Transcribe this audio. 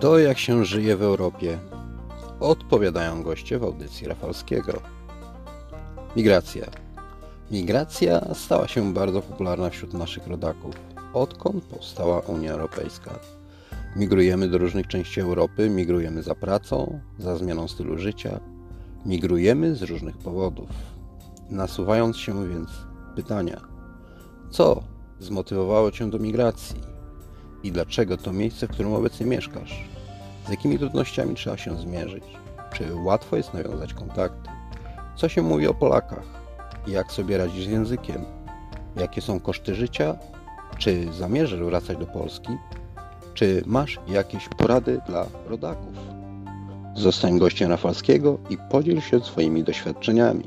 To jak się żyje w Europie? Odpowiadają goście w audycji Rafalskiego. Migracja. Migracja stała się bardzo popularna wśród naszych rodaków, odkąd powstała Unia Europejska. Migrujemy do różnych części Europy, migrujemy za pracą, za zmianą stylu życia, migrujemy z różnych powodów. Nasuwając się więc pytania: co zmotywowało Cię do migracji? I dlaczego to miejsce, w którym obecnie mieszkasz? Z jakimi trudnościami trzeba się zmierzyć? Czy łatwo jest nawiązać kontakty? Co się mówi o Polakach? Jak sobie radzisz z językiem? Jakie są koszty życia? Czy zamierzasz wracać do Polski? Czy masz jakieś porady dla rodaków? Zostań gościem Rafalskiego i podziel się swoimi doświadczeniami.